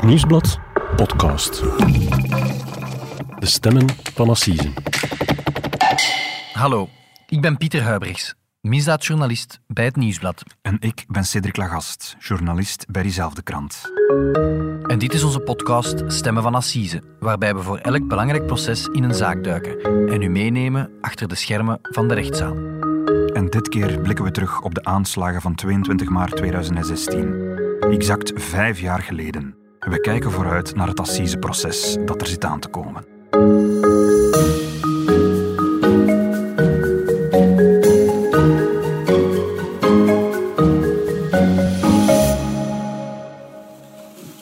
Het Nieuwsblad podcast. De stemmen van Assise. Hallo, ik ben Pieter Huibrechts, misdaadjournalist bij het Nieuwsblad. En ik ben Cedric Lagast, journalist bij diezelfde krant. En dit is onze podcast Stemmen van Assise, waarbij we voor elk belangrijk proces in een zaak duiken en u meenemen achter de schermen van de rechtszaal. En dit keer blikken we terug op de aanslagen van 22 maart 2016. Exact vijf jaar geleden. We kijken vooruit naar het assiseproces dat er zit aan te komen.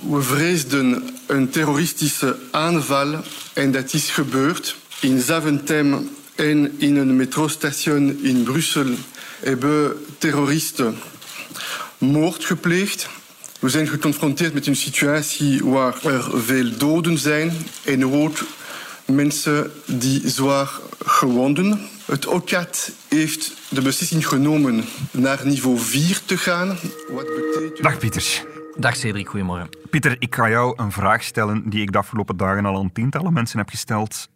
We vreesden een terroristische aanval en dat is gebeurd. In Zaventem en in een metrostation in Brussel hebben terroristen moord gepleegd. We zijn geconfronteerd met een situatie waar er veel doden zijn en ook mensen die zwaar gewonden. Het OCAT heeft de beslissing genomen naar niveau 4 te gaan. Wat betekent... Dag Pieter. Dag Cedric, goedemorgen. Pieter, ik ga jou een vraag stellen die ik de afgelopen dagen al aan tientallen mensen heb gesteld.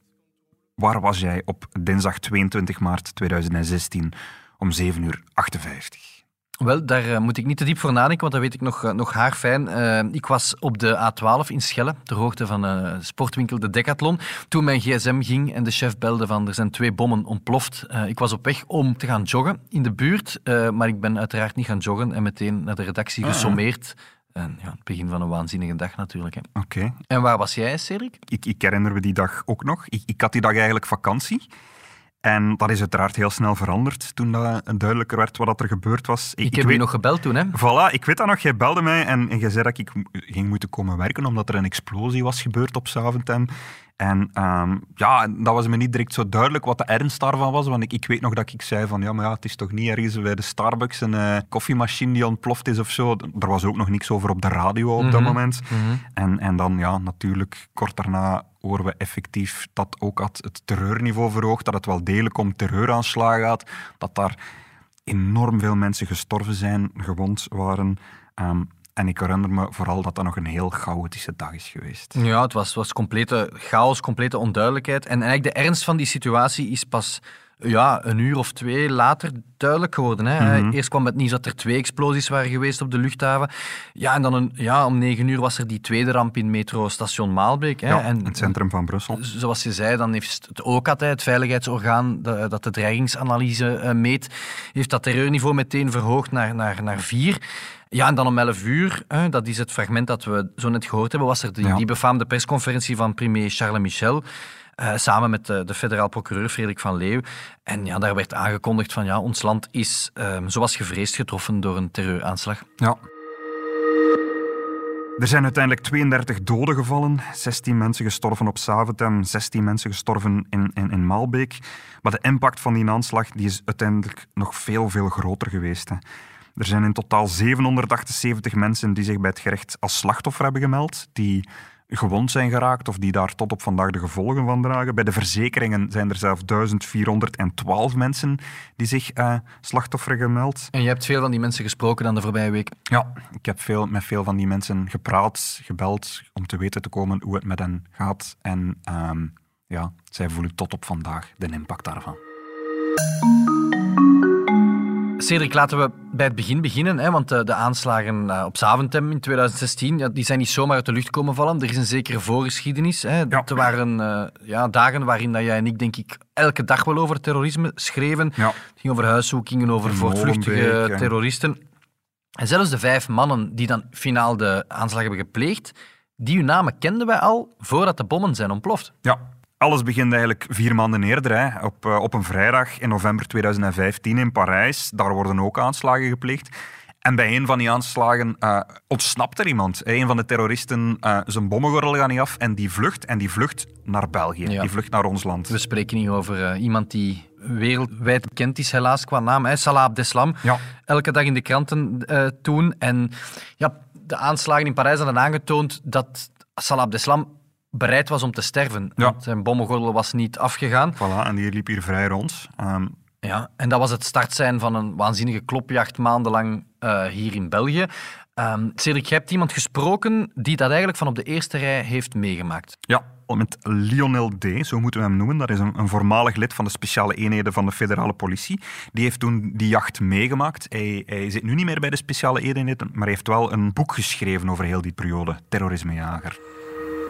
Waar was jij op dinsdag 22 maart 2016 om 7 uur 58? Wel, daar uh, moet ik niet te diep voor nadenken, want dat weet ik nog, uh, nog haarfijn. Uh, ik was op de A12 in Schelle, ter hoogte van sportwinkel De Decathlon, toen mijn gsm ging en de chef belde van er zijn twee bommen ontploft. ik was op weg om te gaan joggen in de buurt, maar ik ben uiteraard niet gaan joggen en meteen naar de redactie gesommeerd. En ja, het begin van een waanzinnige dag natuurlijk. Oké. Okay. En waar was jij, Cedric? Ik, ik herinner me die dag ook nog. Ik, ik had die dag eigenlijk vakantie. En dat is uiteraard heel snel veranderd toen dat duidelijker werd wat er gebeurd was. Ik, ik heb weet... je nog gebeld toen, hè? Voilà, ik weet dat nog. Jij belde mij en, en je zei dat ik ging moeten komen werken omdat er een explosie was gebeurd op Zaventem. En um, ja, dat was me niet direct zo duidelijk wat de ernst daarvan was. Want ik, ik weet nog dat ik zei van, ja, maar ja, het is toch niet ergens bij de Starbucks een uh, koffiemachine die ontploft is of zo. Er was ook nog niks over op de radio op mm -hmm. dat moment. Mm -hmm. en, en dan, ja, natuurlijk, kort daarna horen we effectief dat ook had het terreurniveau verhoogd, dat het wel degelijk om terreuraanslagen gaat, dat daar enorm veel mensen gestorven zijn, gewond waren. Um, en ik herinner me vooral dat dat nog een heel chaotische dag is geweest. Ja, het was, was complete chaos, complete onduidelijkheid. En eigenlijk de ernst van die situatie is pas ja, een uur of twee later duidelijk geworden. Hè. Mm -hmm. Eerst kwam het nieuws dat er twee explosies waren geweest op de luchthaven. Ja, en dan een, ja, om negen uur was er die tweede ramp in metrostation Maalbeek. Hè. Ja, en, het centrum van Brussel. Zoals je zei, dan heeft het OCAT, het veiligheidsorgaan dat de dreigingsanalyse uh, meet, heeft dat terreurniveau meteen verhoogd naar, naar, naar vier. Ja, en dan om 11 uur, hè, dat is het fragment dat we zo net gehoord hebben, was er die, ja. die befaamde persconferentie van premier Charles Michel. Uh, samen met de, de federaal procureur Frederik van Leeuw. En ja, daar werd aangekondigd van ja, ons land is, uh, zoals gevreesd, getroffen door een terreuraanslag. Ja. Er zijn uiteindelijk 32 doden gevallen, 16 mensen gestorven op Zaventem, 16 mensen gestorven in, in, in Maalbeek. Maar de impact van die aanslag die is uiteindelijk nog veel, veel groter geweest. Hè. Er zijn in totaal 778 mensen die zich bij het gerecht als slachtoffer hebben gemeld, die gewond zijn geraakt of die daar tot op vandaag de gevolgen van dragen. Bij de verzekeringen zijn er zelfs 1412 mensen die zich uh, slachtoffer gemeld. En je hebt veel van die mensen gesproken dan de voorbije week? Ja, ik heb veel, met veel van die mensen gepraat, gebeld, om te weten te komen hoe het met hen gaat. En um, ja, zij voelen tot op vandaag de impact daarvan. Cedric, laten we bij het begin beginnen. Hè, want de, de aanslagen uh, op Zaventem in 2016 ja, die zijn niet zomaar uit de lucht komen vallen. Er is een zekere voorgeschiedenis. Hè. Ja. Er waren uh, ja, dagen waarin dat jij en ik, denk ik, elke dag wel over terrorisme schreven. Ja. Het ging over huiszoekingen, over voortvluchtige terroristen. En zelfs de vijf mannen die dan finaal de aanslag hebben gepleegd, die hun namen kenden wij al voordat de bommen zijn ontploft. Ja, alles begint eigenlijk vier maanden eerder, hè, op, uh, op een vrijdag in november 2015 in Parijs. Daar worden ook aanslagen gepleegd. En bij een van die aanslagen uh, ontsnapt er iemand. Een van de terroristen, uh, zijn bommengordel gaat niet af en die vlucht. En die vlucht naar België, ja. die vlucht naar ons land. We spreken niet over iemand die wereldwijd bekend is, helaas qua naam. Hè? Salah Abdeslam. Ja. Elke dag in de kranten toen. En ja, de aanslagen in Parijs hadden aangetoond dat Salah Abdeslam bereid was om te sterven. Ja. Zijn bommengordel was niet afgegaan. Voilà, en die liep hier vrij rond. Um... Ja, en dat was het start zijn van een waanzinnige klopjacht maandenlang uh, hier in België. Um, Cedric, je hebt iemand gesproken die dat eigenlijk van op de eerste rij heeft meegemaakt. Ja, met Lionel D., zo moeten we hem noemen. Dat is een, een, voormalig lid van de speciale eenheden van de federale politie. Die heeft toen die jacht meegemaakt. Hij, hij zit nu niet meer bij de speciale eenheden, maar hij heeft wel een boek geschreven over heel die periode, Terrorismejager.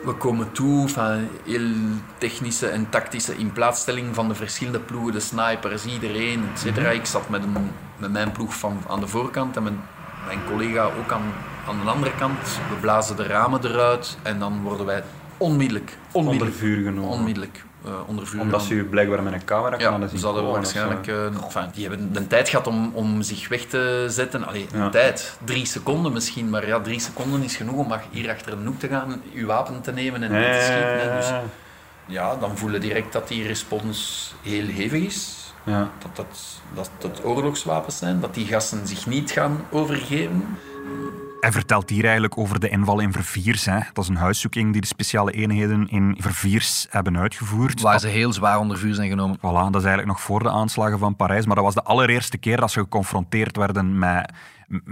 We komen toe van heel technische en tactische inplaatsstelling van de verschillende ploegen, de snipers, iedereen, etc. Mhm. Ik zat met, een, met mijn ploeg van, aan de voorkant en mijn, mijn collega ook aan, aan de andere kant. We blazen de ramen eruit en dan worden wij onmiddellijk, onmiddellijk onder vuur genomen. Onmiddellijk. Uh, onder vuur Omdat ze u blijkbaar met een camera ja, zien ze hadden waarschijnlijk... Uh, enfin, die hebben de tijd gehad om, om zich weg te zetten. Allee, ja. tijd. Drie seconden misschien. Maar ja, drie seconden is genoeg om hier achter een hoek te gaan, uw wapen te nemen en te schieten. Dus ja, dan voelen direct dat die respons heel hevig is. Ja. Dat, dat, dat dat oorlogswapens zijn. Dat die gasten zich niet gaan overgeven. Hij vertelt hier eigenlijk over de inval in Verviers. Hè. Dat is een huiszoeking die de speciale eenheden in Verviers hebben uitgevoerd. Waar ze heel zwaar onder vuur zijn genomen. Voilà, dat is eigenlijk nog voor de aanslagen van Parijs. Maar dat was de allereerste keer dat ze geconfronteerd werden met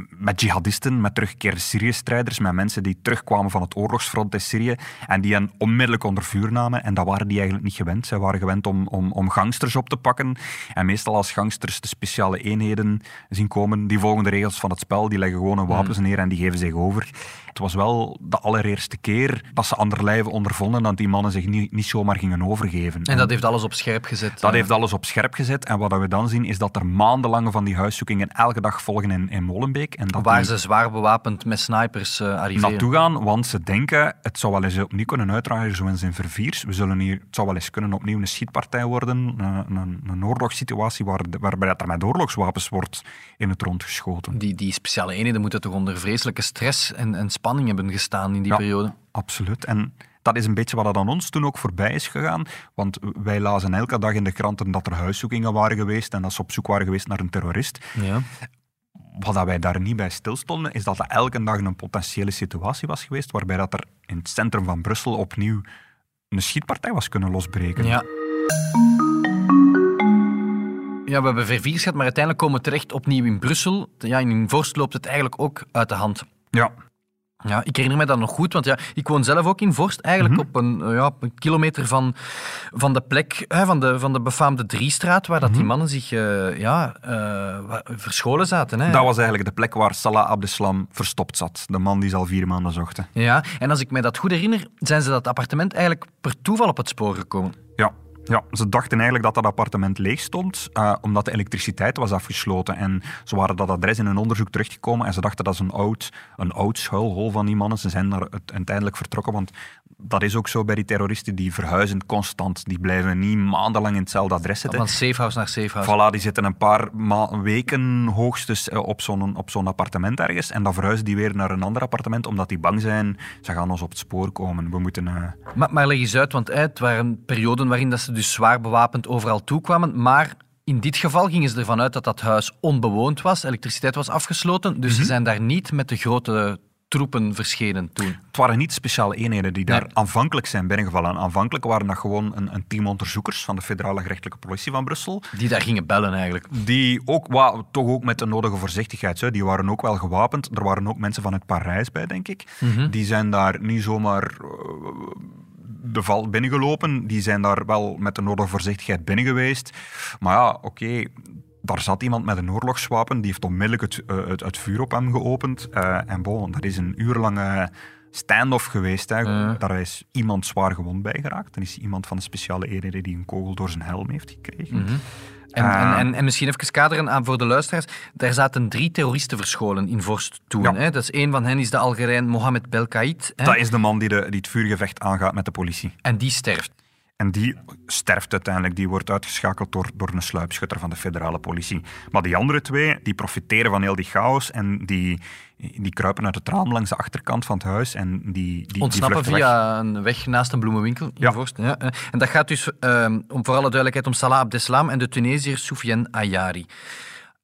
met jihadisten, met teruggekeerde Syrië-strijders, met mensen die terugkwamen van het oorlogsfront in Syrië en die hen onmiddellijk onder vuur namen. En dat waren die eigenlijk niet gewend. Zij waren gewend om, om, om gangsters op te pakken. En meestal als gangsters de speciale eenheden zien komen, die volgen de regels van het spel, die leggen gewoon hun wapens hmm. neer en die geven zich over. Het was wel de allereerste keer dat ze anderlijve ondervonden dat die mannen zich niet, niet zomaar gingen overgeven. En dat heeft alles op scherp gezet? Dat heeft alles op scherp gezet. En wat we dan zien, is dat er maandenlang van die huiszoekingen elke dag volgen in, in Molenbeek. En dat Waar ze zwaar bewapend met snipers uh, arriveren. Naartoe gaan, want ze denken, het zou wel eens opnieuw kunnen uitdragen, zoals in Verviers. We zullen hier, het zou wel eens kunnen opnieuw een schietpartij worden, een, een, een oorlogssituatie waar, waarbij er met oorlogswapens wordt in het rond geschoten. Die, die speciale eenheden moeten toch onder vreselijke stress en, en spanning hebben gestaan in die periode. Absoluut. En dat is een beetje wat aan ons toen ook voorbij is gegaan. Want wij lazen elke dag in de kranten dat er huiszoekingen waren geweest en dat ze op zoek waren geweest naar een terrorist. Ja. Wat wij daar niet bij stilstonden, is dat er elke dag een potentiële situatie was geweest waarbij dat er in het centrum van Brussel opnieuw een schietpartij was kunnen losbreken. Ja. Ja, we hebben verviers gehad, maar uiteindelijk komen we terecht opnieuw in Brussel. Ja, in Vorst loopt het eigenlijk ook uit de hand. Ja, ja, ik herinner me dat nog goed, want ja, ik woon zelf ook in Vorst, eigenlijk mhm. op, een, eh, ja, een kilometer van, van de plek, hè, van, de, van de befaamde Driestraat, waar dat die mhm. mannen zich uh, ja, uh, verscholen zaten. Hè. Dat was eigenlijk de plek waar Salah Abdeslam verstopt zat, de man die ze al vier maanden zochten. Ja, en als ik me dat goed herinner, zijn ze dat appartement eigenlijk per toeval op het spoor gekomen. Ja, ja, ze dachten eigenlijk dat dat appartement leeg stond, uh, omdat de elektriciteit was afgesloten. En ze waren dat adres in een onderzoek teruggekomen en ze dachten dat is een oud, een oud schuilhol van die mannen. Ze zijn daar uiteindelijk vertrokken, want dat is ook zo bij die terroristen, die verhuizen constant. Die blijven niet maandenlang in hetzelfde adres zitten. Van safehouse naar safehouse. Voilà, die zitten een paar weken hoogstens eh, op zo'n op zo'n appartement ergens. En dan verhuizen die weer naar een ander appartement, omdat die bang zijn, ze gaan ons op het spoor komen. We moeten... Uh... Maar, maar leg eens uit, want het waren perioden waarin dat ze dus zwaar bewapend overal toekwamen, maar in dit geval gingen ze ervan uit dat dat huis onbewoond was, elektriciteit was afgesloten, dus ze mhm. zijn daar niet met de grote troepen verschenen toen. Het waren niet speciale eenheden die daar aanvankelijk zijn binnengevallen. Aanvankelijk waren dat gewoon een, een, team onderzoekers van de federale gerechtelijke politie van Brussel. Die daar gingen bellen eigenlijk. Die ook, wa, toch ook met de nodige voorzichtigheid. Die waren ook wel gewapend. Er waren ook mensen vanuit Parijs bij, denk ik. Mhm. Die zijn daar niet zomaar... Uh, de val binnengelopen. Die zijn daar wel met de nodige voorzichtigheid binnen geweest. Maar ja, oké, daar zat iemand met een oorlogswapen, die heeft onmiddellijk het, uh, het, het vuur op hem geopend. Uh, en bon, dat is een uurlange stand-off geweest. Hè. Daar is iemand zwaar gewond bij geraakt. Dan is iemand van de speciale eenheden die een kogel door zijn helm heeft gekregen. Mhm. En, en, en, en, misschien even kaderen aan voor de luisteraars. Daar zaten drie terroristen verscholen in Vorst toen. Hè? Dat is één van hen is de Algerijn Mohamed Belkaid. Dat is de man die, de, die het vuurgevecht aangaat met de politie. En die sterft. En die sterft uiteindelijk, die wordt uitgeschakeld door, door een sluipschutter van de federale politie. Maar die andere twee, die profiteren van heel die chaos en die, die kruipen uit het raam langs de achterkant van het huis en die, die Ontsnappen die via een weg naast een bloemenwinkel in ja. Vorst. Ja. En dat gaat dus, um, om voor alle duidelijkheid, om Salah Abdeslam en de Tunesiër Soufiane Ayari.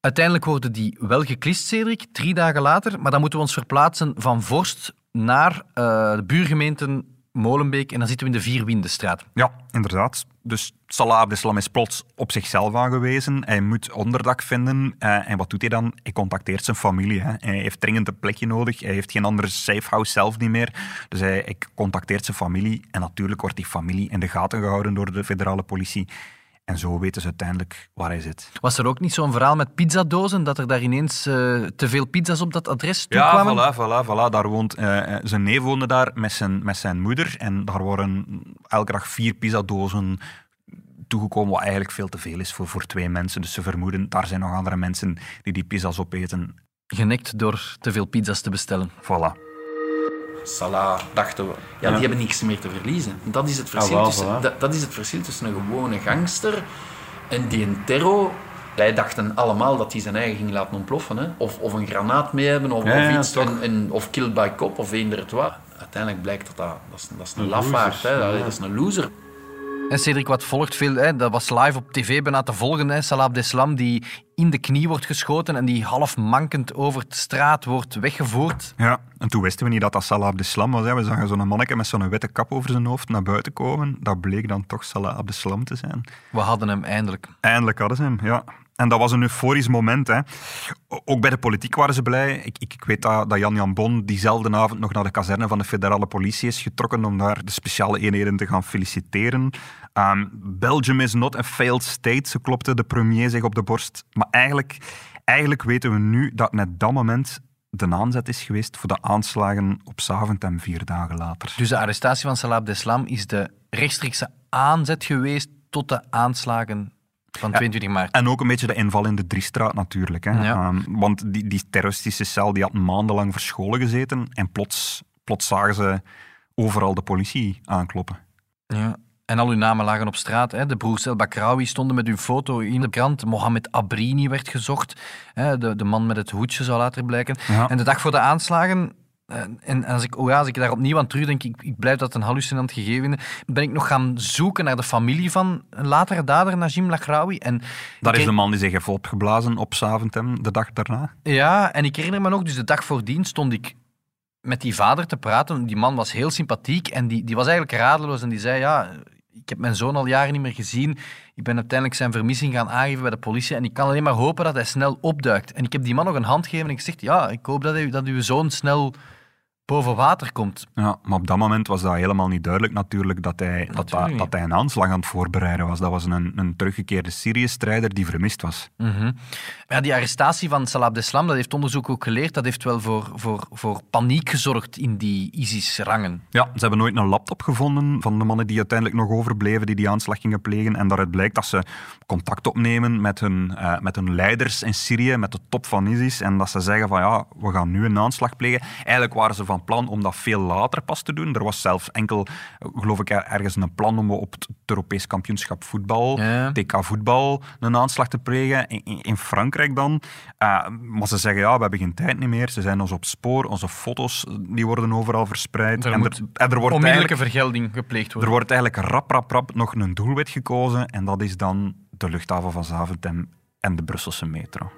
Uiteindelijk worden die wel geklist, Cedric, drie dagen later. Maar dan moeten we ons verplaatsen van Vorst naar uh, de buurgemeenten Molenbeek en dan zitten we in de Vierwindenstraat. Ja, inderdaad. Dus Salah Abdeslam is plots op zichzelf aangewezen. Hij moet onderdak vinden. Uh, en wat doet hij dan? Hij contacteert zijn familie. Hè. Hij heeft dringend een plekje nodig. Hij heeft geen andere safehouse zelf niet meer. Dus hij, hij contacteert zijn familie. En natuurlijk wordt die familie in de gaten gehouden door de federale politie. En zo weten ze uiteindelijk waar hij zit. Was er ook niet zo'n verhaal met pizzadozen, dat er daar ineens uh, te veel pizza's op dat adres ja, kwamen? Ja, voilà, voilà, voilà. Daar woont, uh, zijn neef woonde daar met zijn, met zijn moeder. En daar worden elke dag vier pizzadozen toegekomen, wat eigenlijk veel te veel is voor, voor twee mensen. Dus ze vermoeden, daar zijn nog andere mensen die die pizza's opeten. Genekt door te veel pizza's te bestellen. Voilà. Salah, dachten we. Ja, die hebben niks meer te verliezen. Dat is het verschil, Ah, tussen, dat, dat is het verschil tussen een gewone gangster en die een. Wij dachten allemaal dat hij zijn eigen ging laten ontploffen. Hè? Of, of een granaat mee hebben, of, Ja, of iets. toch. en, en- of killed by cop, of eender het wat. Uiteindelijk blijkt dat dat, dat, is, dat is een, Een lafaard. Hè? Dat is een loser. En Cedric, wat volgt veel, hè, dat was live op tv bijna te volgen. Hè, Salah Abdeslam die in de knie wordt geschoten en die half mankend over de straat wordt weggevoerd. Ja, en toen wisten we niet dat dat Salah Abdeslam was. Hè. We zagen zo'n manneke met zo'n witte kap over zijn hoofd naar buiten komen. Dat bleek dan toch Salah Abdeslam te zijn. We hadden hem eindelijk. Eindelijk hadden ze hem, ja. En dat was een euforisch moment. Hè. Ook bij de politiek waren ze blij. Ik, ik, ik weet dat, dat Jan Jan Bon diezelfde avond nog naar de kazerne van de federale politie is getrokken om daar de speciale eenheden te gaan feliciteren. Ehm, Belgium is not a failed state, zo klopte de premier zich op de borst. Maar eigenlijk, eigenlijk weten we nu dat net dat moment de aanzet is geweest voor de aanslagen op Zaventem vier dagen later. Dus de arrestatie van Salah Abdeslam is de rechtstreekse aanzet geweest tot de aanslagen van 22 maart. En ook een beetje de inval in de Driestraat natuurlijk. Hè. Ja. Ehm, want die, die terroristische cel die had maandenlang verscholen gezeten en plots, plots zagen ze overal de politie aankloppen. Ja. En al hun namen lagen op straat. Hè. De broers El Bakraoui stonden met hun foto in de krant. Mohamed Abrini werd gezocht. Hè. De, de man met het hoedje zou later blijken. Ja. En de dag voor de aanslagen... eh, En als ik, oh ja, als ik daar opnieuw aan terugdenk, ik, ik blijf dat een hallucinant gegeven, ben ik nog gaan zoeken naar de familie van een latere dader, Najim Lagraoui. En Dat ik is de man die zich heeft opgeblazen op Zaventem de dag daarna. Ja, en ik herinner me nog, dus de dag voordien stond ik met die vader te praten. Die man was heel sympathiek en die, die was eigenlijk radeloos. En die zei, ja, ik heb mijn zoon al jaren niet meer gezien. Ik ben uiteindelijk zijn vermissing gaan aangeven bij de politie. En ik kan alleen maar hopen dat hij snel opduikt. En ik heb die man nog een hand gegeven en ik zeg, ja, ik hoop dat, hij, dat uw zoon snel boven water komt. Ja, maar op dat moment was dat helemaal niet duidelijk natuurlijk dat hij, dat, Natuurlijk dat, niet. dat hij een aanslag aan het voorbereiden was. Dat was een, een teruggekeerde Syrië-strijder die vermist was. Mhm. Maar ja, die arrestatie van Salah Abdeslam, dat heeft onderzoek ook geleerd, dat heeft wel voor, voor, voor paniek gezorgd in die ISIS-rangen. Ja, ze hebben nooit een laptop gevonden van de mannen die uiteindelijk nog overbleven, die die aanslag gingen plegen. En daaruit blijkt dat ze contact opnemen met hun, eh, met hun leiders in Syrië, met de top van ISIS. En dat ze zeggen van ja, we gaan nu een aanslag plegen. Eigenlijk waren ze van plan om dat veel later pas te doen. Er was zelfs enkel, eh, geloof ik, er- ergens een plan om op het Europees kampioenschap voetbal, Ja. TK voetbal, een aanslag te plegen. In, Frankrijk dan. Eh, maar ze zeggen ja, we hebben geen tijd niet meer. Ze zijn ons op spoor. Onze foto's die worden overal verspreid. Er en, er, en er wordt Onmiddellijke vergelding gepleegd er worden. wordt eigenlijk rap, rap, rap nog een doelwit gekozen en dat is dan de luchthaven van Zaventem en de Brusselse metro.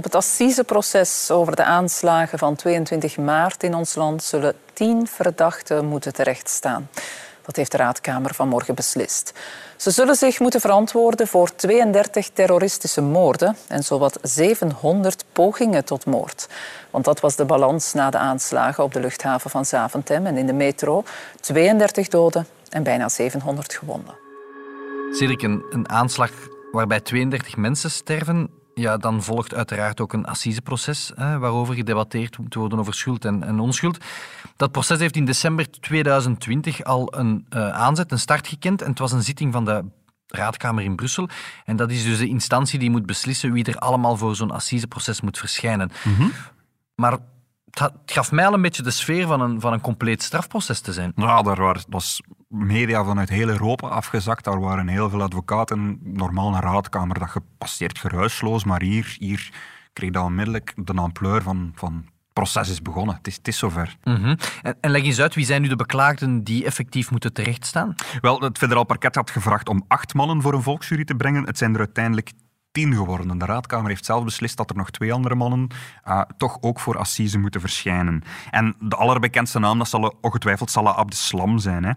Op het assiseproces over de aanslagen van 22 maart in ons land zullen tien verdachten moeten terechtstaan. Dat heeft de Raadkamer vanmorgen beslist. Ze zullen zich moeten verantwoorden voor 32 terroristische moorden en zowat 700 pogingen tot moord. Want dat was de balans na de aanslagen op de luchthaven van Zaventem en in de metro. 32 doden en bijna 700 gewonden. Cedric, een, een aanslag waarbij 32 mensen sterven, ja, dan volgt uiteraard ook een assiseproces hè, waarover gedebatteerd moet worden over schuld en, en onschuld. Dat proces heeft in december 2020 al een eh, aanzet, een start gekend. En het was een zitting van de Raadkamer in Brussel. En dat is dus de instantie die moet beslissen wie er allemaal voor zo'n assiseproces moet verschijnen. Maar het, had- het gaf mij al een beetje de sfeer van een, van een compleet strafproces te zijn. Ja, daar was, was media vanuit heel Europa afgezakt. Daar waren heel veel advocaten. Normaal een raadkamer, dat gepasseerd geruisloos. Maar hier, hier kreeg dat onmiddellijk de ampleur van, van proces is begonnen. Het is, het is zover. Mhm. en, en, leg eens uit, wie zijn nu de beklaagden die effectief moeten terechtstaan? Wel, het federaal parket had gevraagd om acht mannen voor een volksjury te brengen. Het zijn er uiteindelijk tien geworden. De raadkamer heeft zelf beslist dat er nog twee andere mannen uh, toch ook voor assise moeten verschijnen. En de allerbekendste naam, dat zal ongetwijfeld Salah Abdeslam zijn. Hè.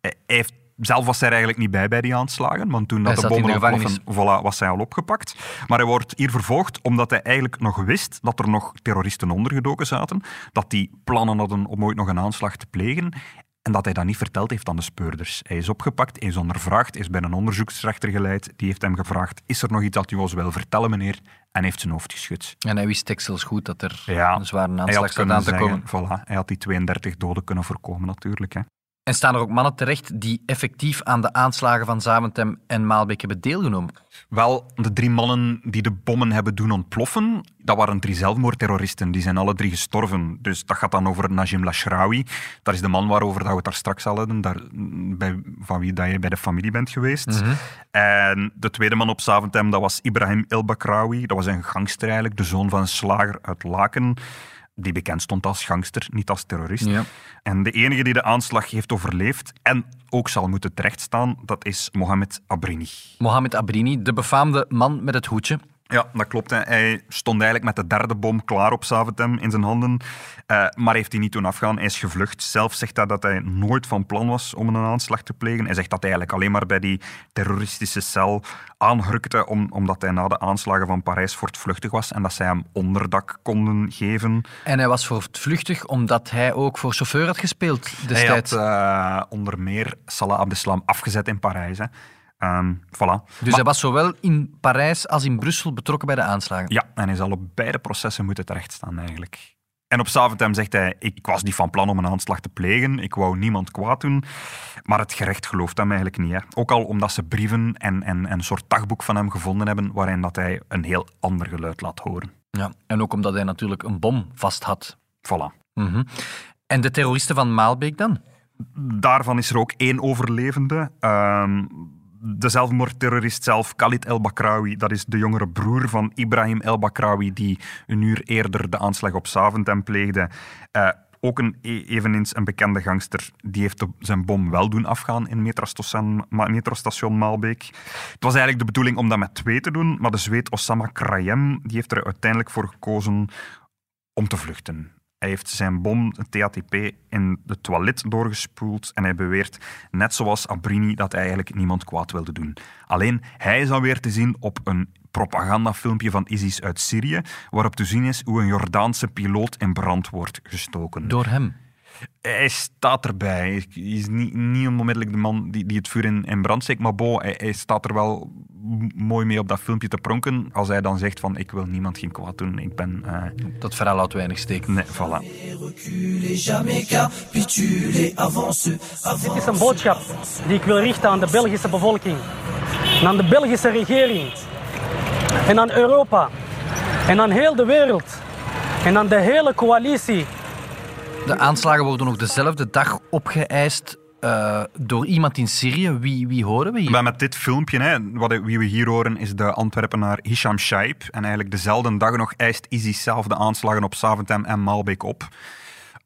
Hij heeft zelf was hij er eigenlijk niet bij bij die aanslagen, want toen dat de bommen ontploffen, voilà, was hij al opgepakt. Maar hij wordt hier vervolgd omdat hij eigenlijk nog wist dat er nog terroristen ondergedoken zaten, dat die plannen hadden om ooit nog een aanslag te plegen. En dat hij dat niet verteld heeft aan de speurders. Hij is opgepakt, is ondervraagd, is bij een onderzoeksrechter geleid. Die heeft hem gevraagd, is er nog iets dat u ons wil vertellen, meneer? En heeft zijn hoofd geschud. En hij wist tekstels goed dat er een zware aanslag zou aan te komen. Voilà, hij had die 32 doden kunnen voorkomen natuurlijk. Hè. En staan er ook mannen terecht die effectief aan de aanslagen van Zaventem en Maalbeek hebben deelgenomen? Wel, de drie mannen die de bommen hebben doen ontploffen, dat waren drie zelfmoordterroristen. Die zijn alle drie gestorven. Dus dat gaat dan over Najim Lashrawi. Dat is de man waarover dat we het daar straks al hadden, daar, bij, van wie dat je bij de familie bent geweest. Mhm. En de tweede man op Zaventem, dat was Ibrahim El Bakrawi. Dat was een gangster eigenlijk, de zoon van een slager uit Laken die bekend stond als gangster, niet als terrorist. Ja. En de enige die de aanslag heeft overleefd en ook zal moeten terechtstaan, dat is Mohamed Abrini. Mohamed Abrini, de befaamde man met het hoedje. Ja, dat klopt. Hij stond eigenlijk met de derde bom klaar op Zaventem in zijn handen, uh, maar heeft hij niet toen afgaan. Hij is gevlucht. Zelf zegt hij dat hij nooit van plan was om een aanslag te plegen. Hij zegt dat hij eigenlijk alleen maar bij die terroristische cel aanhurkte om, omdat hij na de aanslagen van Parijs voortvluchtig was en dat zij hem onderdak konden geven. En hij was voortvluchtig omdat hij ook voor chauffeur had gespeeld destijds? Hij had uh, onder meer Salah Abdeslam afgezet in Parijs. Hè. Um, voilà. Dus hij was zowel in Parijs als in Brussel betrokken bij de aanslagen? Ja, en hij zal op beide processen moeten terechtstaan eigenlijk. En op Saventem zegt hij, ik was niet van plan om een aanslag te plegen, ik wou niemand kwaad doen, maar het gerecht gelooft hem eigenlijk niet. Hè. Ook al omdat ze brieven en, en, en een soort dagboek van hem gevonden hebben, waarin dat hij een heel ander geluid laat horen. Ja, en ook omdat hij natuurlijk een bom vast had. Voilà. Mm En de terroristen van Maalbeek dan? Daarvan is er ook één overlevende. Uh, de zelfmoordterrorist zelf, Khalid El Bakrawi, dat is de jongere broer van Ibrahim El Bakrawi, die een uur eerder de aanslag op Saventem pleegde. Uh, ook een, e-, eveneens een bekende gangster, die heeft zijn bom wel doen afgaan in metrostation, Maalbeek. Het was eigenlijk de bedoeling om dat met twee te doen, maar de zweet Osama Krayem die heeft er uiteindelijk voor gekozen om te vluchten. Hij heeft zijn bom, TATP, in de toilet doorgespoeld en hij beweert, net zoals Abrini, dat hij eigenlijk niemand kwaad wilde doen. Alleen, hij is dan weer te zien op een propagandafilmpje van ISIS uit Syrië, waarop te zien is hoe een Jordaanse piloot in brand wordt gestoken. Door hem? Hij staat erbij. Hij is niet, niet onmiddellijk de man die, die het vuur in, in brand steekt, maar bo, hij, hij, staat er wel mooi mee op dat filmpje te pronken. Als hij dan zegt van ik wil niemand geen kwaad doen, ik ben... Uh... Dat verhaal houdt weinig steek. Nee, voilà. Dit is een boodschap die ik wil richten aan de Belgische bevolking. En aan de Belgische regering. En aan Europa. En aan heel de wereld. En aan de hele coalitie de aanslagen worden nog dezelfde dag opgeëist uh, door iemand in Syrië. Wie, wie horen we hier? Maar met dit filmpje, hè, wat, wie we hier horen, is de Antwerpenaar Hisham Shaib. En eigenlijk dezelfde dag nog eist ISIS zelf de aanslagen op Saventem en Maalbeek op.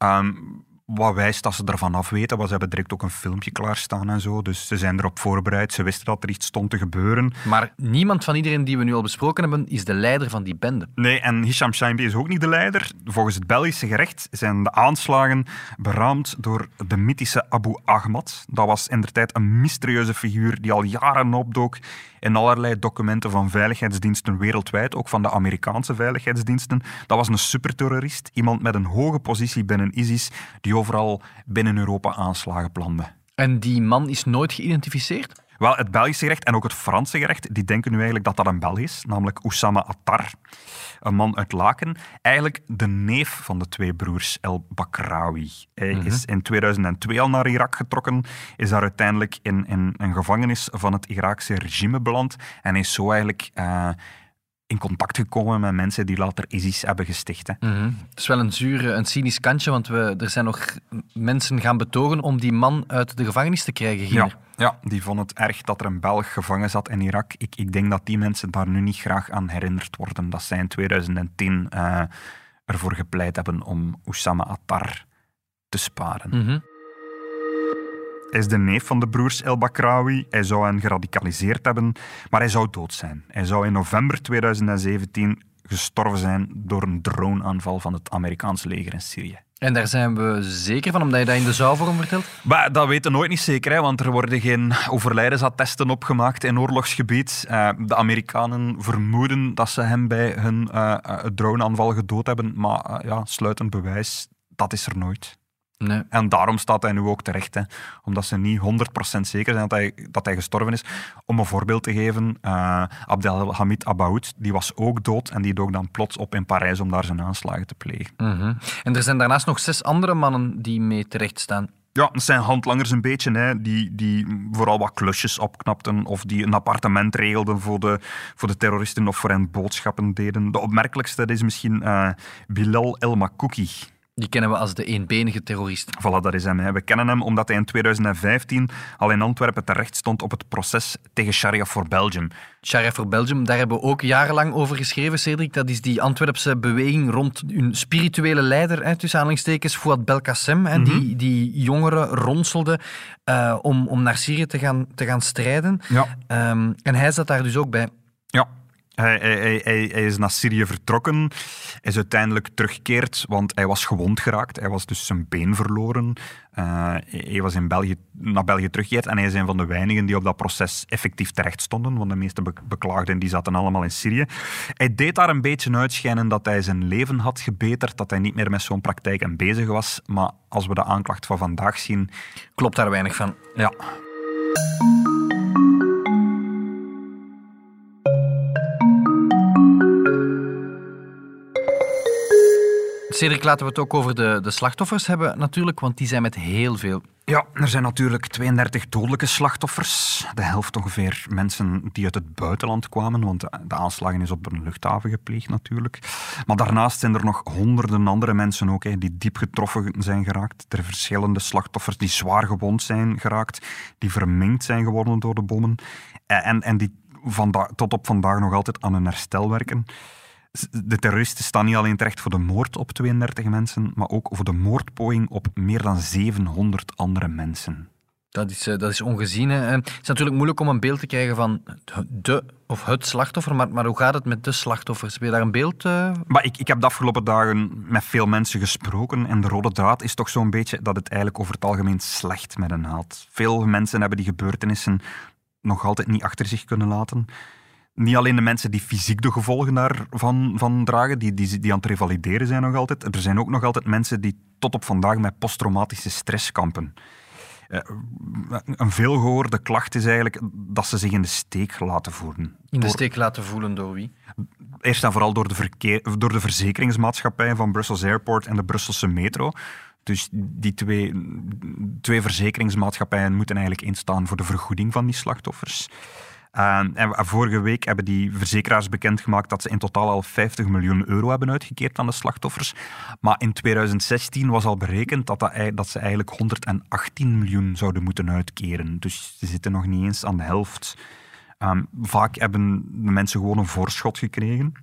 Um, wat wijst dat ze ervan af weten. Want ze hebben direct ook een filmpje klaarstaan en zo. Dus ze zijn erop voorbereid. Ze wisten dat er iets stond te gebeuren. Maar niemand van iedereen die we nu al besproken hebben, is de leider van die bende. Nee, en Hisham Shaimbi is ook niet de leider. Volgens het Belgische gerecht zijn de aanslagen beraamd door de mythische Abu Ahmad. Dat was in de tijd een mysterieuze figuur die al jaren opdook in allerlei documenten van veiligheidsdiensten wereldwijd, ook van de Amerikaanse veiligheidsdiensten. Dat was een superterrorist, iemand met een hoge positie binnen ISIS, die overal binnen Europa aanslagen plande. En die man is nooit geïdentificeerd? Wel, het Belgische gerecht en ook het Franse gerecht, die denken nu eigenlijk dat dat een Belg is, namelijk Oussama Attar, een man uit Laken. Eigenlijk de neef van de twee broers El Bakrawi. Hij mhm. is in 2002 al naar Irak getrokken, is daar uiteindelijk in, in een gevangenis van het Iraakse regime beland en is zo eigenlijk... Uh, in contact gekomen met mensen die later ISIS hebben gesticht. Hè. Mhm. Het is wel een zuur, een cynisch kantje, want we, er zijn nog mensen gaan betogen om die man uit de gevangenis te krijgen hier. Ja, ja die vonden het erg dat er een Belg gevangen zat in Irak. Ik, ik denk dat die mensen daar nu niet graag aan herinnerd worden. Dat zij in 2010 uh, ervoor gepleit hebben om Oussama Attar te sparen. Mhm. Hij is de neef van de broers El Bakrawi. Hij zou hen geradicaliseerd hebben, maar hij zou dood zijn. Hij zou in november 2017 gestorven zijn door een droneaanval van het Amerikaanse leger in Syrië. En daar zijn we zeker van, omdat je dat in de zaalvorm vertelt? Maar dat weten we nooit niet zeker, hè, want er worden geen overlijdensattesten opgemaakt in oorlogsgebied. Uh, de Amerikanen vermoeden dat ze hem bij hun uh, droneaanval gedood hebben, maar ja, sluitend bewijs, dat is er nooit. Nee. En daarom staat hij nu ook terecht. Hè. Omdat ze niet 100% zeker zijn dat hij, dat hij gestorven is. Om een voorbeeld te geven, uh, Abdelhamid Abaoud, die was ook dood en die dook dan plots op in Parijs om daar zijn aanslagen te plegen. Mm En er zijn daarnaast nog zes andere mannen die mee terecht staan. Ja, het zijn handlangers een beetje, hè, die, die vooral wat klusjes opknapten of die een appartement regelden voor de, voor de terroristen of voor hen boodschappen deden. De opmerkelijkste is misschien uh, Bilal El Makouki. Die kennen we als de eenbenige terrorist. Voilà, dat is hem. Hè. We kennen hem omdat hij in 2015 al in Antwerpen terecht stond op het proces tegen Sharia for Belgium. Sharia for Belgium, daar hebben we ook jarenlang over geschreven, Cedric. Dat is die Antwerpse beweging rond hun spirituele leider, hè, tussen aanhalingstekens, Fouad Belkacem, hè, die, mhm. die jongeren ronselde uh, om, om naar Syrië te gaan, te gaan strijden. Ja. Um, en hij zat daar dus ook bij. Ja, hij, hij, hij, hij, is naar Syrië vertrokken, is uiteindelijk teruggekeerd, want hij was gewond geraakt. Hij was dus zijn been verloren. Uh, hij was in België, naar België teruggekeerd en hij is een van de weinigen die op dat proces effectief terecht stonden, want de meeste beklaagden die zaten allemaal in Syrië. Hij deed daar een beetje uitschijnen dat hij zijn leven had gebeterd, dat hij niet meer met zo'n praktijk bezig was. Maar als we de aanklacht van vandaag zien... Klopt daar weinig van. Ja. Cedric, laten we het ook over de, de slachtoffers hebben natuurlijk, want die zijn met heel veel. Ja, er zijn natuurlijk 32 dodelijke slachtoffers. De helft ongeveer mensen die uit het buitenland kwamen, want de aanslagen is op een luchthaven gepleegd natuurlijk. Maar daarnaast zijn er nog honderden andere mensen ook, hè, die diep getroffen zijn geraakt. Er verschillende slachtoffers die zwaar gewond zijn geraakt, die verminkt zijn geworden door de bommen en, en die tot op vandaag nog altijd aan hun herstel werken de terroristen staan niet alleen terecht voor de moord op 32 mensen, maar ook voor de moordpoging op meer dan 700 andere mensen. Dat is, eh, dat is ongezien. Hè. Het is natuurlijk moeilijk om een beeld te krijgen van de of het slachtoffer, maar, maar hoe gaat het met de slachtoffers? Heb je daar een beeld? Uh... Maar ik, ik heb de afgelopen dagen met veel mensen gesproken en de rode draad is toch zo'n beetje dat het eigenlijk over het algemeen slecht met hen gaat. Veel mensen hebben die gebeurtenissen nog altijd niet achter zich kunnen laten niet alleen de mensen die fysiek de gevolgen daarvan van dragen, die, die, die aan het revalideren zijn nog altijd. Er zijn ook nog altijd mensen die tot op vandaag met posttraumatische stress kampen. Uh, een veelgehoorde klacht is eigenlijk dat ze zich in de steek laten voelen. In de steek laten voelen door wie? Eerst en vooral door de, verkeer, door de verzekeringsmaatschappijen van Brussels Airport en de Brusselse Metro. Dus die twee, twee verzekeringsmaatschappijen moeten eigenlijk instaan voor de vergoeding van die slachtoffers. Ehm, en vorige week hebben die verzekeraars bekendgemaakt dat ze in totaal al 50 miljoen euro hebben uitgekeerd aan de slachtoffers. Maar in 2016 was al berekend dat, dat, dat ze eigenlijk 118 miljoen zouden moeten uitkeren. Dus ze zitten nog niet eens aan de helft. Um, vaak hebben de mensen gewoon een voorschot gekregen.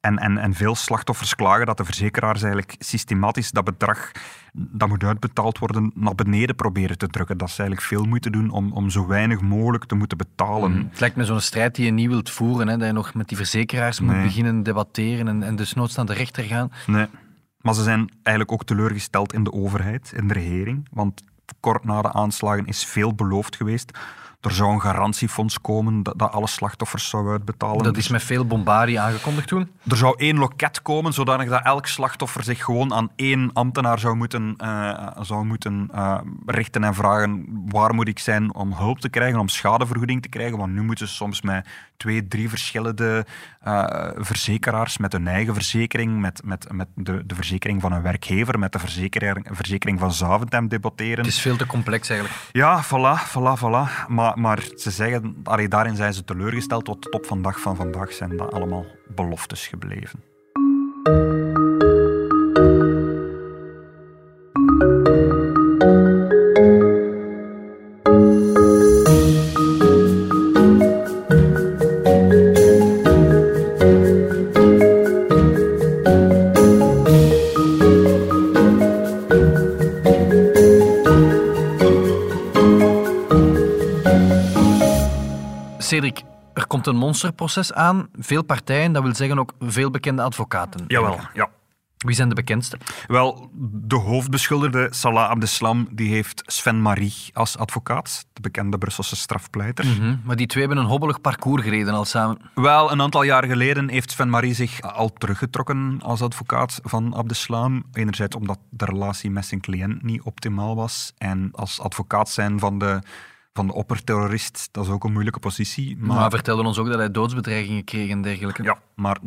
En, en, en veel slachtoffers klagen dat de verzekeraars eigenlijk systematisch dat bedrag dat moet uitbetaald worden naar beneden proberen te drukken. Dat ze eigenlijk veel moeten doen om, om zo weinig mogelijk te moeten betalen. Mm. Het lijkt me zo'n strijd die je niet wilt voeren, hè, dat je nog met die verzekeraars moet beginnen debatteren en, en dus noods naar de rechter gaan. Nee. Maar ze zijn eigenlijk ook teleurgesteld in de overheid, in de regering. Want kort na de aanslagen is veel beloofd geweest er zou een garantiefonds komen dat, dat alle slachtoffers zou uitbetalen. Dat is met veel bombardie aangekondigd toen? Er zou één loket komen, zodanig dat elk slachtoffer zich gewoon aan één ambtenaar zou moeten, uh, zou moeten uh, richten en vragen waar moet ik zijn om hulp te krijgen, om schadevergoeding te krijgen. Want nu moeten ze soms met twee, drie verschillende uh, verzekeraars met hun eigen verzekering, met, met, met de, de verzekering van een werkgever, met de verzekering, verzekering van Zaventem debatteren. Het is veel te complex eigenlijk. Ja, voilà, voilà, voilà. Maar, maar ze zeggen, daarin zijn ze teleurgesteld, tot op vandaag van vandaag zijn dat allemaal beloftes gebleven. Komt een monsterproces aan. Veel partijen, dat wil zeggen ook veel bekende advocaten. Jawel, ja. Wie zijn de bekendste? Wel, de hoofdbeschuldigde Salah Abdeslam die heeft Sven Marie als advocaat, de bekende Brusselse strafpleiter. Mhm, maar die twee hebben een hobbelig parcours gereden al samen. Wel, een aantal jaar geleden heeft Sven Marie zich al teruggetrokken als advocaat van Abdeslam. Enerzijds omdat de relatie met zijn cliënt niet optimaal was en als advocaat zijn van de van de opperterrorist, dat is ook een moeilijke positie. Maar, maar vertelde ons ook dat hij doodsbedreigingen kreeg en dergelijke. Ja, maar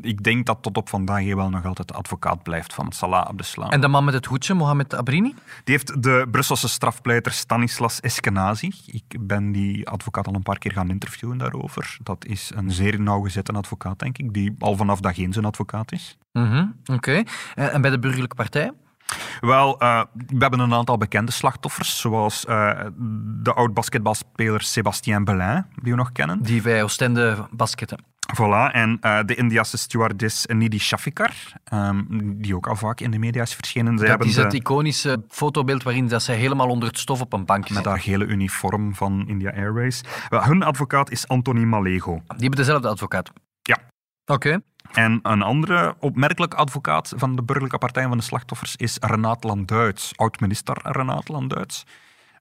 ik denk dat tot op vandaag hij wel nog altijd de advocaat blijft van Salah Abdeslam. En de man met het hoedje, Mohamed Abrini? Die heeft de Brusselse strafpleiter Stanislas Eskenazi. Ik ben die advocaat al een paar keer gaan interviewen daarover. Dat is een zeer nauwgezette advocaat, denk ik, die al vanaf dag één zijn advocaat is. Mm Oké. En bij de burgerlijke partij? Wel, uh, we hebben een aantal bekende slachtoffers, zoals uh, de oud-basketbalspeler Sébastien Belin, die we nog kennen. Die bij Oostende basketten. Voilà, en uh, de Indiase stewardess Nidhi Shafikar, um, die ook al vaak in de media is verschenen. Zij dat is het iconische fotobeeld waarin dat zij helemaal onder het stof op een bank zit. Met haar gele uniform van India Airways. Well, hun advocaat is Anthony Malego. Die hebben dezelfde advocaat? Ja. Oké. En een andere opmerkelijke advocaat van de burgerlijke partij van de slachtoffers is Renaat Landuits, oud-minister Renaat Landuits.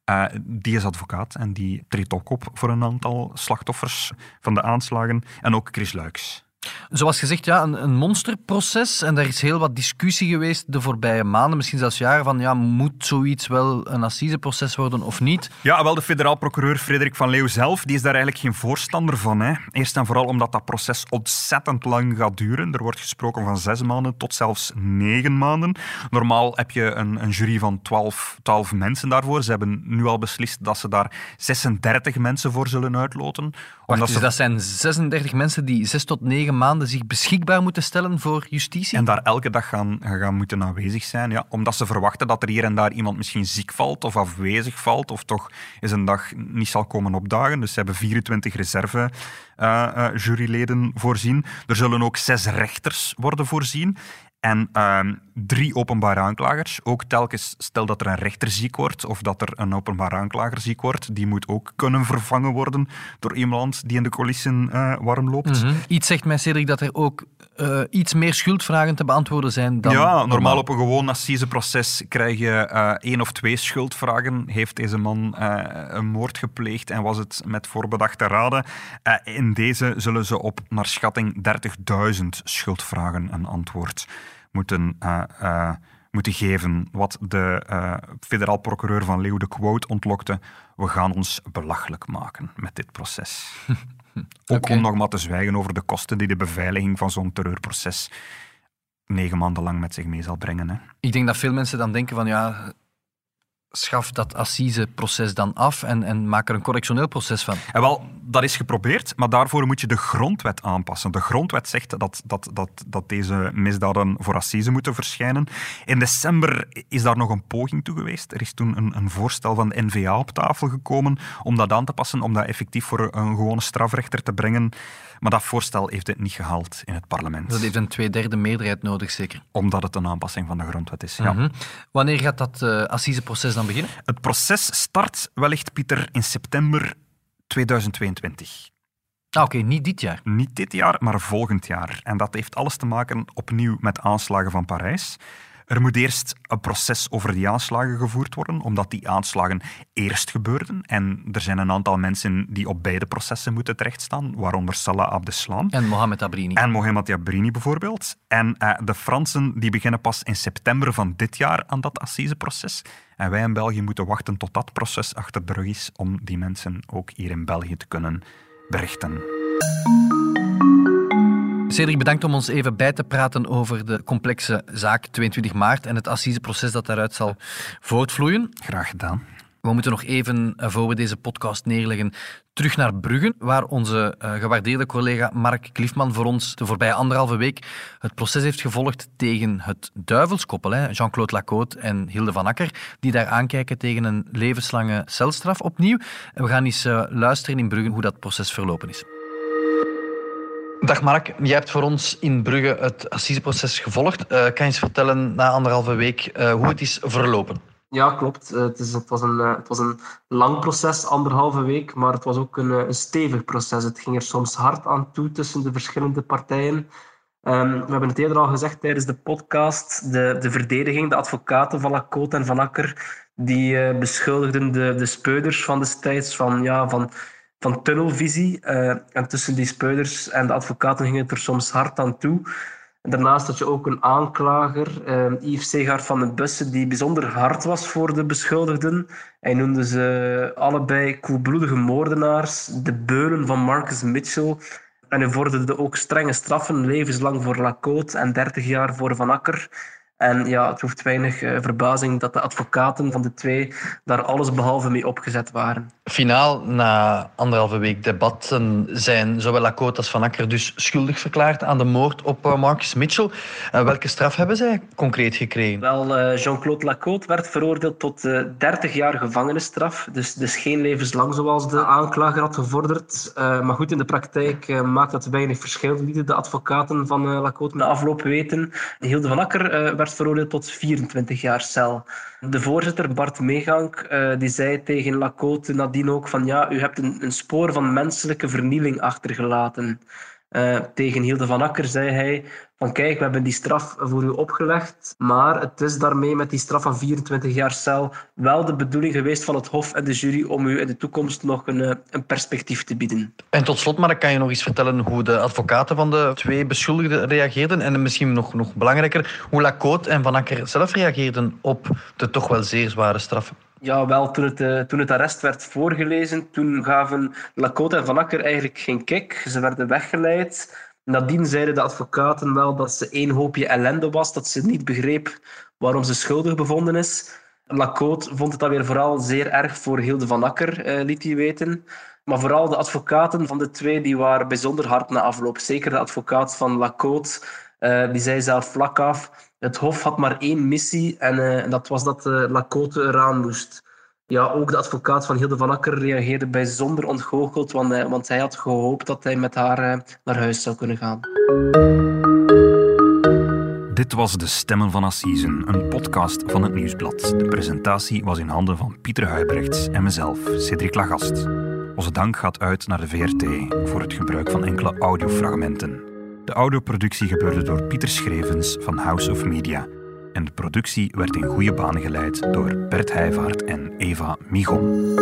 Uh, die is advocaat en die treedt ook op voor een aantal slachtoffers van de aanslagen. En ook Chris Luiks. Zoals gezegd, ja, een, een, monsterproces. En daar is heel wat discussie geweest de voorbije maanden, misschien zelfs jaren, van ja, moet zoiets wel een assiseproces worden of niet? Ja, wel de federaal procureur Frederik van Leeuw zelf, die is daar eigenlijk geen voorstander van. Hè. Eerst en vooral omdat dat proces ontzettend lang gaat duren. Er wordt gesproken van zes maanden tot zelfs negen maanden. Normaal heb je een, een jury van twaalf, twaalf mensen daarvoor. Ze hebben nu al beslist dat ze daar 36 mensen voor zullen uitloten. Wacht, dus dat zijn 36 mensen die zes tot negen maanden zich beschikbaar moeten stellen voor justitie? En daar elke dag gaan, gaan moeten aanwezig zijn, ja, omdat ze verwachten dat er hier en daar iemand misschien ziek valt of afwezig valt of toch eens een dag niet zal komen opdagen. Dus ze hebben 24 reserve uh, juryleden voorzien. Er zullen ook zes rechters worden voorzien. En uh, drie openbare aanklagers. Ook telkens, stel dat er een rechter ziek wordt of dat er een openbaar aanklager ziek wordt, die moet ook kunnen vervangen worden door iemand die in de coulissen uh, warm loopt. Mm Iets zegt mij, Cedric, dat er ook uh, iets meer schuldvragen te beantwoorden zijn dan... Ja, normaal, op een gewoon assiseproces krijg je uh, één of twee schuldvragen. Heeft deze man een moord gepleegd en was het met voorbedachte raden? in deze zullen ze op, naar schatting, 30.000 schuldvragen een antwoord moeten, uh, uh, moeten geven. Wat de uh, federaal procureur van Leeuw de quote ontlokte. We gaan ons belachelijk maken met dit proces. Ook okay. om nog maar te zwijgen over de kosten die de beveiliging van zo'n terreurproces negen maanden lang met zich mee zal brengen. Hè. Ik denk dat veel mensen dan denken van ja, schaf dat assiseproces dan af en, en maak er een correctioneel proces van. En wel, dat is geprobeerd, maar daarvoor moet je de grondwet aanpassen. De grondwet zegt dat, dat, dat, dat deze misdaden voor assise moeten verschijnen. In december is daar nog een poging toe geweest. Er is toen een, een voorstel van de NVA op tafel gekomen om dat aan te passen, om dat effectief voor een gewone strafrechter te brengen. Maar dat voorstel heeft het niet gehaald in het parlement. Dat heeft een tweederde meerderheid nodig, zeker? Omdat het een aanpassing van de grondwet is, ja. Mm -hmm. Wanneer gaat dat uh, assiseproces dan beginnen? Het proces start wellicht, Pieter, in september 2022. Ah, Oké, okay, niet dit jaar. Niet dit jaar, maar volgend jaar. En dat heeft alles te maken opnieuw met aanslagen van Parijs. Er moet eerst een proces over die aanslagen gevoerd worden, omdat die aanslagen eerst gebeurden. En er zijn een aantal mensen die op beide processen moeten terechtstaan, waaronder Salah Abdeslam. En Mohamed Abrini. En Mohamed Abrini bijvoorbeeld. En uh, de Fransen die beginnen pas in september van dit jaar aan dat assiseproces. En wij in België moeten wachten tot dat proces achter de rug is om die mensen ook hier in België te kunnen berichten. Cedric, bedankt om ons even bij te praten over de complexe zaak 22 maart en het assiseproces dat daaruit zal voortvloeien. Graag gedaan. We moeten nog even, eh, voor we deze podcast neerleggen, terug naar Bruggen, waar onze uh, gewaardeerde collega Mark Kliefman voor ons de voorbije anderhalve week het proces heeft gevolgd tegen het duivelskoppel, Jean-Claude Lacote en Hilde van Akker, die daar aankijken tegen een levenslange celstraf opnieuw. En we gaan eens uh, luisteren in Bruggen hoe dat proces verlopen is. Dag Mark, jij hebt voor ons in Brugge het assiseproces gevolgd. Uh, kan je eens vertellen na anderhalve week uh, hoe het is verlopen? Ja, klopt. Het, is, het, was een, het was een lang proces, anderhalve week, maar het was ook een, een stevig proces. Het ging er soms hard aan toe tussen de verschillende partijen. Um, we hebben het eerder al gezegd tijdens de podcast. De, de verdediging, de advocaten van Lacote en Van Akker, die beschuldigden de, de speuders van destijds van, ja, van, van tunnelvisie. Uh, en tussen die speuders en de advocaten ging het er soms hard aan toe. Daarnaast had je ook een aanklager, uh, Yves van den Bussen, die bijzonder hard was voor de beschuldigden. Hij noemde ze allebei koelbloedige moordenaars, de beulen van Marcus Mitchell en hij vorderde ook strenge straffen, levenslang voor Lacote en 30 jaar voor Van Akker. En ja, het hoeft weinig uh, verbazing dat de advocaten van de twee daar alles behalve mee opgezet waren. Finaal, na anderhalve week debatten, zijn zowel Lacote als Van Akker dus schuldig verklaard aan de moord op uh, Marcus Mitchell. Uh, welke straf hebben zij concreet gekregen? Wel, Jean-Claude Lacote werd veroordeeld tot 30 jaar gevangenisstraf. Dus, dus geen levenslang zoals de aanklager had gevorderd. maar goed, in de praktijk maakt dat weinig verschil, lieten de advocaten van Lacote na afloop weten. Hilde Van Akker werd veroordeeld tot 24 jaar cel. De voorzitter, Bart Meegank, uh, die zei tegen Lacote nadien ook van ja, u hebt een, een spoor van menselijke vernieling achtergelaten. Uh, tegen Hilde van Akker zei hij van kijk, we hebben die straf voor u opgelegd, maar het is daarmee met die straf van 24 jaar cel wel de bedoeling geweest van het Hof en de jury om u in de toekomst nog een, eh, een perspectief te bieden. En tot slot, maar kan je nog eens vertellen hoe de advocaten van de twee beschuldigden reageerden en misschien nog, nog belangrijker, hoe Lacote en Van Akker zelf reageerden op de toch wel zeer zware straffen? Ja, wel, toen het, uh, toen het arrest werd voorgelezen, toen gaven Lacote en Van Akker eigenlijk geen kick. Ze werden weggeleid. Nadien zeiden de advocaten wel dat ze één hoopje ellende was, dat ze niet begreep waarom ze schuldig bevonden is. Lacote vond het dan weer vooral zeer erg voor Hilde van Akker, eh, liet hij weten. Maar vooral de advocaten van de twee die waren bijzonder hard na afloop. Zeker de advocaat van Lacote, uh, die zei zelf vlak af... Het Hof had maar één missie en uh, dat was dat uh, Lacote eraan moest. Ja, ook de advocaat van Hilde van Akker reageerde bijzonder ontgoocheld, want, want hij had gehoopt dat hij met haar naar huis zou kunnen gaan. Dit was De Stemmen van Assisen, een podcast van het Nieuwsblad. De presentatie was in handen van Pieter Huibrechts en mezelf, Cedric Lagast. Onze dank gaat uit naar de VRT voor het gebruik van enkele audiofragmenten. De audioproductie gebeurde door Pieter Schrevens van House of Media. En de productie werd in goede banen geleid door Bert Heijvaart en Eva Migon.